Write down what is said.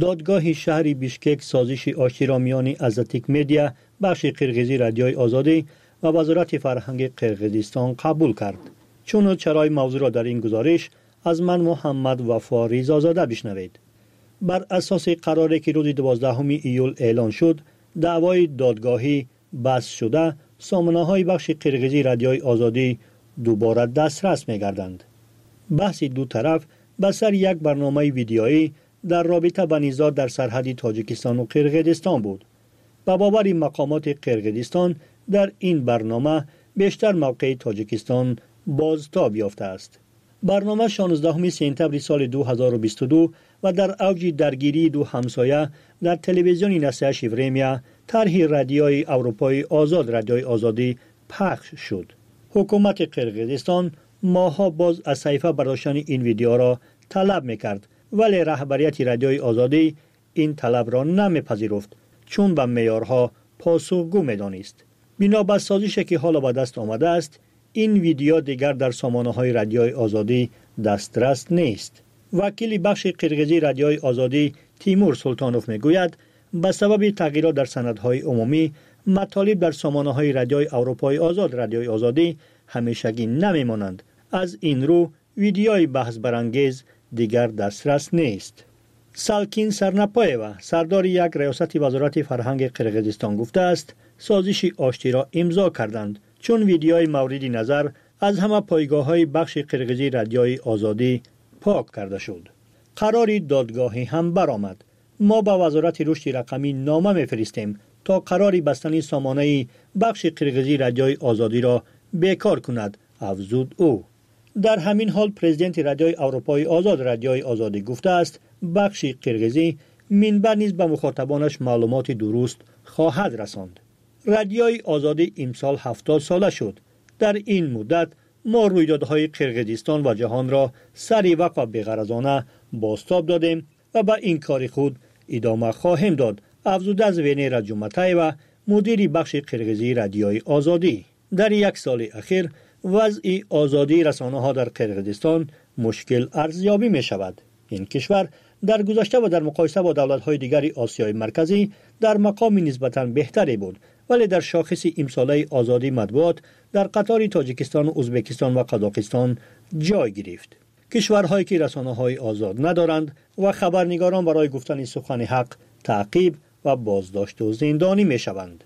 دادگاه شهری بیشکک سازش میان ازتیک میدیا بخش قرغیزی رادیوی آزادی و وزارت فرهنگ قرغیزستان قبول کرد چون چرای موضوع را در این گزارش از من محمد وفا ریزازاده بشنوید بر اساس قراری که روز 12 ایول اعلان شد دعوای دادگاهی بس شده سامانه های بخش قرغیزی رادیوی آزادی دوباره دسترس می گردند. بحث دو طرف به سر یک برنامه ویدیویی در رابطه با نیزار در سرحد تاجیکستان و قرغیزستان بود. به باور مقامات قرغیزستان در این برنامه بیشتر موقع تاجیکستان بازتاب یافته است. برنامه 16 سپتامبر سال 2022 و در اوج درگیری دو همسایه در تلویزیون نسیه شیورمیا طرح رادیوی اروپای آزاد رادیوی آزادی پخش شد. حکومت قرقیزستان ماها باز از صحیفه برداشتن این ویدیو را طلب می‌کرد ولی رهبریت رادیوی آزادی این طلب را نمیپذیرفت چون به میارها پاسخگو می‌دانست. بنا به سازشی که حالا به دست آمده است این ویدیو دیگر در سامانه های رادیوی آزادی دسترس نیست. وکیل بخش قرقیزی رادیوی آزادی تیمور سلطانوف می‌گوید به سبب تغییرات در سندهای عمومی مطالب در سامانه های رادیوی اروپای آزاد رادیوی آزادی همیشگی نمیمانند. از این رو ویدیوی بحث برانگیز دیگر دسترس نیست. سالکین سرنپایوا سردار یک ریاست وزارت فرهنگ قرقیزستان گفته است سازش آشتی را امضا کردند چون ویدیوی مورد نظر از همه پایگاه های بخش قرقیزی رادیوی آزادی پاک کرده شد. قراری دادگاهی هم برآمد. ما به وزارت رشد رقمی نامه میفرستیم تا قراری بستن سامانه بخش قرقیزی رادیوی آزادی را بیکار کند افزود او. در همین حال پرزیدنت رادیوی اروپای آزاد رادیوی آزادی گفته است بخش قرقیزی منبع نیز به مخاطبانش معلومات درست خواهد رساند. رادیوی آزادی امسال هفتاد ساله شد. در این مدت ما رویدادهای قرقیزستان و جهان را سری وقت و بغرضانه باستاب دادیم و به این کار خود ادامه خواهیم داد. افزوده از وینیر جمعتای و مدیر بخش قرقیزی رادیوی آزادی. در یک سال اخیر وضع آزادی رسانه ها در قرقیزستان مشکل ارزیابی می شود این کشور در گذشته و در مقایسه با دولت های دیگر آسیای مرکزی در مقام نسبتا بهتری بود ولی در شاخص امساله آزادی مطبوعات در قطار تاجیکستان و ازبکستان و قزاقستان جای گرفت. کشورهایی که رسانه های آزاد ندارند و خبرنگاران برای گفتن سخن حق تعقیب و بازداشت و زندانی می شوند